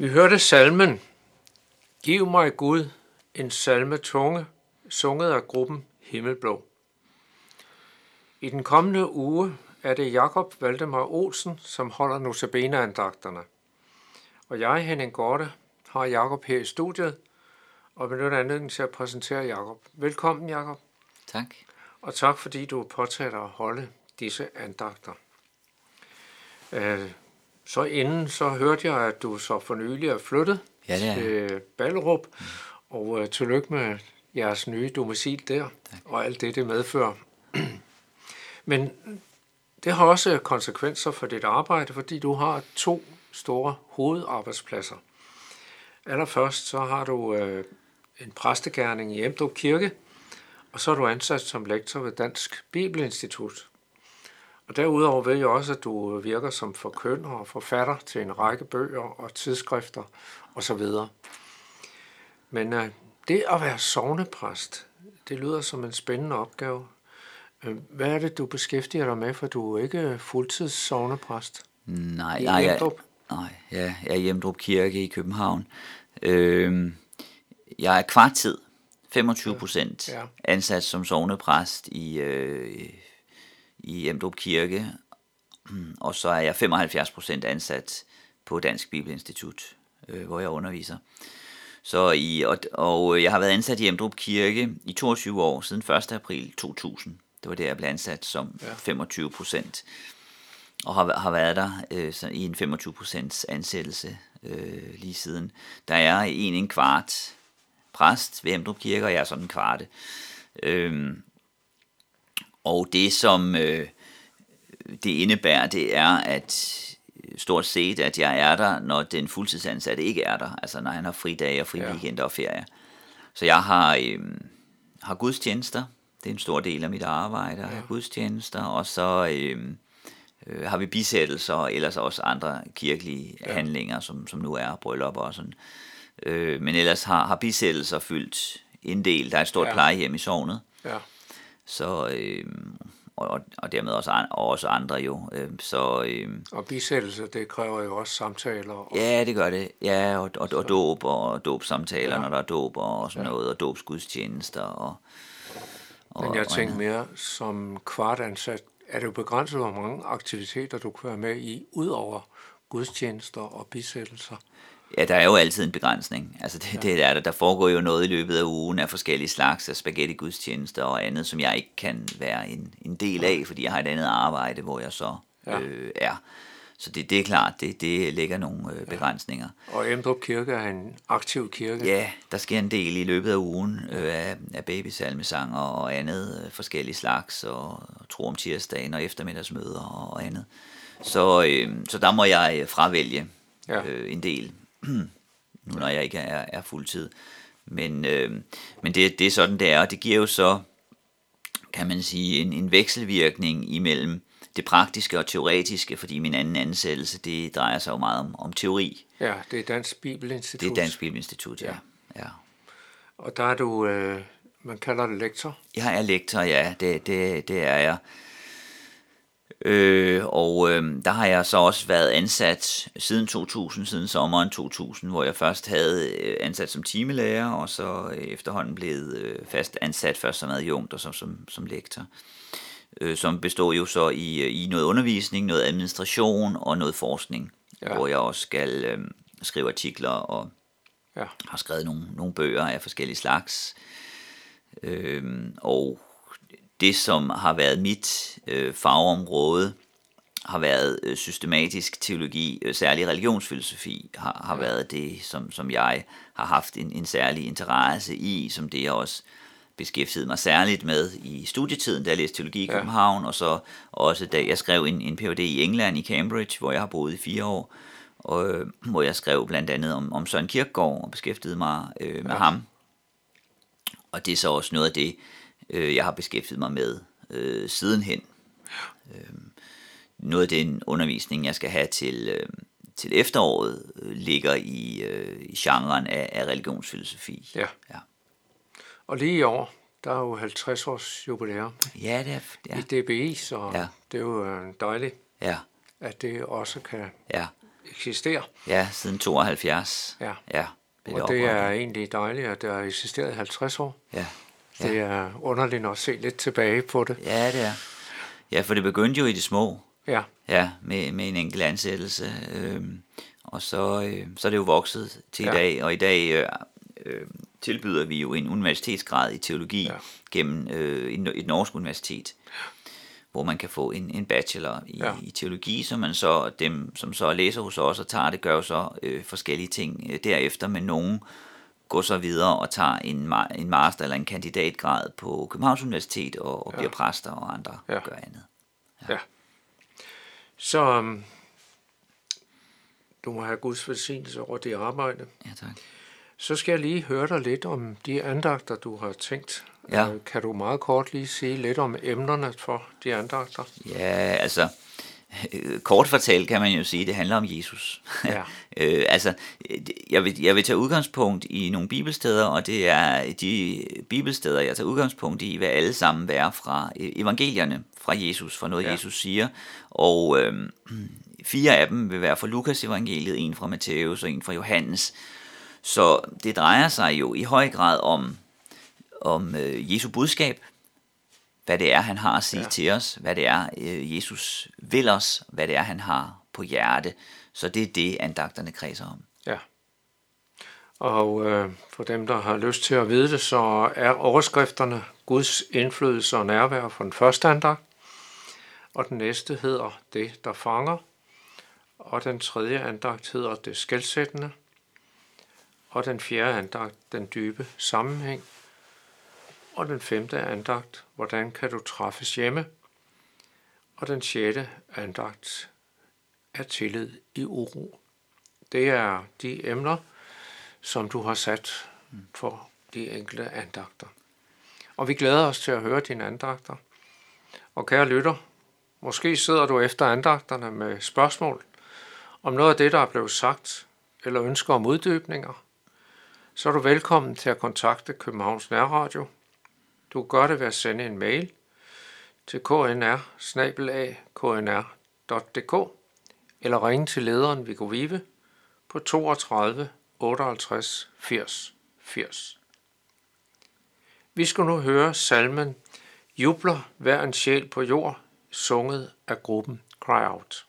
Vi hørte salmen Giv mig Gud, en salme tunge, sunget af gruppen Himmelblå. I den kommende uge er det Jakob Valdemar Olsen, som holder Notabene-andagterne. Og jeg, Henning Gorte, har Jakob her i studiet, og benytter anledningen til at præsentere Jakob. Velkommen, Jakob, Tak. og tak fordi du påtager dig at holde disse andagter. Så inden så hørte jeg, at du så for nylig er flyttet Ja, det er til Ballerup, og øh, tillykke med jeres nye domicil der, Tak. og alt det, det medfører. Men det har også konsekvenser for dit arbejde, fordi du har to store hovedarbejdspladser. Allerførst så har du øh, en præstegærning i Emdrup Kirke, og så er du ansat som lektor ved Dansk Bibelinstitut. Og derudover ved jeg også, at du virker som forkynder og forfatter til en række bøger og tidsskrifter osv. Men øh, det at være sovnepræst, det lyder som en spændende opgave. Øh, Hvad er det, du beskæftiger dig med, for du er ikke fuldtids sovnepræst? Nej, nej, jeg, nej, ja, jeg er i Emdrup Kirke i København. Øhm, jeg er kvartid, 25 procent, ja. ansat som sovnepræst i, øh, i Emdrup Kirke, og så er jeg 75 procent ansat på Dansk Bibelinstitut, øh, hvor jeg underviser. Så i, og, og jeg har været ansat i Emdrup Kirke i 22 år, siden 1. april 2000. Det var der, jeg blev ansat som Ja. 25 procent og har, har været der øh, så i en 25 procents ansættelse øh, lige siden. Der er en en kvart præst ved Emdrup Kirke, og jeg er sådan en kvarte. Øhm, og det, som øh, det indebærer, det er, at stort set, at jeg er der, når den fuldtidsansatte ikke er der. Altså når han har fridage og fri Ja. weekender og ferie. Så jeg har, øh, har gudstjenester. Det er en stor del af mit arbejde, at have gudstjenester. Og så øh, øh, har vi bisættelser og ellers også andre kirkelige ja. handlinger, som, som nu er bryllup og sådan. Øh, men ellers har, har bisættelser fyldt en del. Der er et stort Ja. ja. plejehjem i sovnet. Ja. Så, øh, og, og dermed også, og også andre jo. Øh, så øh, Og bisættelse, det kræver jo også samtaler. Og, ja, det gør det. Ja, og, og, og dåb og dåbsamtaler, Ja. når der er dåb og sådan ja. noget, og dåbsgudstjenester. Og, og, Men jeg tænker mere som kvartansat, er det jo begrænset, hvor mange aktiviteter du kan være med i, ud over gudstjenester og bisættelser. Ja, der er jo altid en begrænsning. Altså det, ja. det er der. Der foregår jo noget i løbet af ugen af forskellige slags af spaghetti-gudstjenester og andet, som jeg ikke kan være en, en del af, fordi jeg har et andet arbejde, hvor jeg så ja. øh, er. Så det, det er klart, det, det lægger nogle øh, begrænsninger. Og Emdrup Kirke er en aktiv kirke. Ja, der sker en del i løbet af ugen øh, af, af babysalmesanger og andet øh, forskellige slags, og tro om tirsdagen og eftermiddagsmøder og andet. Så, øh, så der må jeg fravælge ja. øh, en del, nu når jeg ikke er, er fuldtid. Men, øh, men det, det er sådan, det er, og det giver jo så, kan man sige, en, en vekselvirkning imellem det praktiske og teoretiske, fordi min anden ansættelse, det drejer sig jo meget om, om teori. Ja, det er Dansk Bibelinstitut. Det er Dansk Bibelinstitut, ja. ja. Og der er du, øh, man kalder det lektor? Jeg er lektor, ja, det, det, det er jeg. Øh, og øh, der har jeg så også været ansat siden 2000, siden sommeren 2000, hvor jeg først havde øh, ansat som timelærer, og så efterhånden blevet øh, fast ansat først som adjunkt og så som, som lektor øh, som består jo så i, øh, i noget undervisning, noget administration og noget forskning, ja. hvor jeg også skal øh, skrive artikler og ja. har skrevet nogle, nogle bøger af forskellige slags. Øh, og det, som har været mit øh, fagområde, har været øh, systematisk teologi, øh, særlig religionsfilosofi, har, har ja. været det, som, som jeg har haft en, en særlig interesse i, som det jeg også beskæftiget mig særligt med i studietiden, da jeg læste teologi i ja. København, og så også da jeg skrev en, en Ph.D. i England i Cambridge, hvor jeg har boet i fire år, og, øh, hvor jeg skrev blandt andet om, om Søren Kierkegaard og beskæftigede mig øh, med ja. ham. Og det er så også noget af det, øh, jeg har beskæftiget mig med øh, sidenhen. Øh, noget af den undervisning, jeg skal have til, øh, til efteråret, øh, ligger i, øh, i genren af, af religionsfilosofi. Ja. ja. Og lige i år, der er jo 50 års jubilæum ja, det er, ja. i DBI, så ja. det er jo øh, dejligt, ja. at det også kan ja. eksistere. Ja, siden 72. Ja. ja det og det er egentlig dejligt, at det har eksisteret i 50 år. Ja. Ja. Det er underligt at se lidt tilbage på det. Ja, det er. Ja, for det begyndte jo i det små. Ja. Ja, med, med en enkelt ansættelse. Øhm, og så, øh, så er det jo vokset til ja. i dag, og i dag øh, øh, tilbyder vi jo en universitetsgrad i teologi ja. gennem øh, et norsk universitet, hvor man kan få en, en bachelor i, ja. i teologi, så man så dem, som så læser hos os og tager det, gør jo så øh, forskellige ting øh, derefter, men nogen går så videre og tager en, en master eller en kandidatgrad på Københavns Universitet og, og ja. bliver præster, og andre ja. gør andet. Ja. ja. Så um, du må have Guds velsignelse over det arbejde. Ja, tak. Så skal jeg lige høre dig lidt om de andagter, du har tænkt. Ja. Øh, kan du meget kort lige sige lidt om emnerne for de andagter? Ja, altså kort fortalt kan man jo sige, at det handler om Jesus. Ja. øh, altså, jeg vil, jeg vil tage udgangspunkt i nogle bibelsteder, og det er de bibelsteder, jeg tager udgangspunkt i, vil alle sammen være fra evangelierne, fra Jesus, fra noget ja. Jesus siger. Og øh, fire af dem vil være fra Lukas evangeliet, en fra Matthæus og en fra Johannes. Så det drejer sig jo i høj grad om, om øh, Jesu budskab, hvad det er, han har at sige ja. til os, hvad det er, øh, Jesus vil os, hvad det er, han har på hjerte. Så det er det, andagterne kredser om. Ja. Og øh, for dem, der har lyst til at vide det, så er overskrifterne Guds indflydelse og nærvær for den første andagt, og den næste hedder Det, der fanger, og den tredje andagt hedder Det skældsættende, og den fjerde andagt, den dybe sammenhæng, og den femte andagt, hvordan kan du træffes hjemme, og den sjette andagt er tillid i uro. Det er de emner, som du har sat for de enkelte andagter. Og vi glæder os til at høre dine andagter. Og kære lytter, måske sidder du efter andagterne med spørgsmål om noget af det, der er blevet sagt, eller ønsker om uddybninger, så er du velkommen til at kontakte Københavns Nærradio. Du kan gøre det ved at sende en mail til knr knr.dk eller ringe til lederen Viggo Vive på 32 58 80 80. Vi skal nu høre salmen Jubler hver en sjæl på jord, sunget af gruppen Cry Out.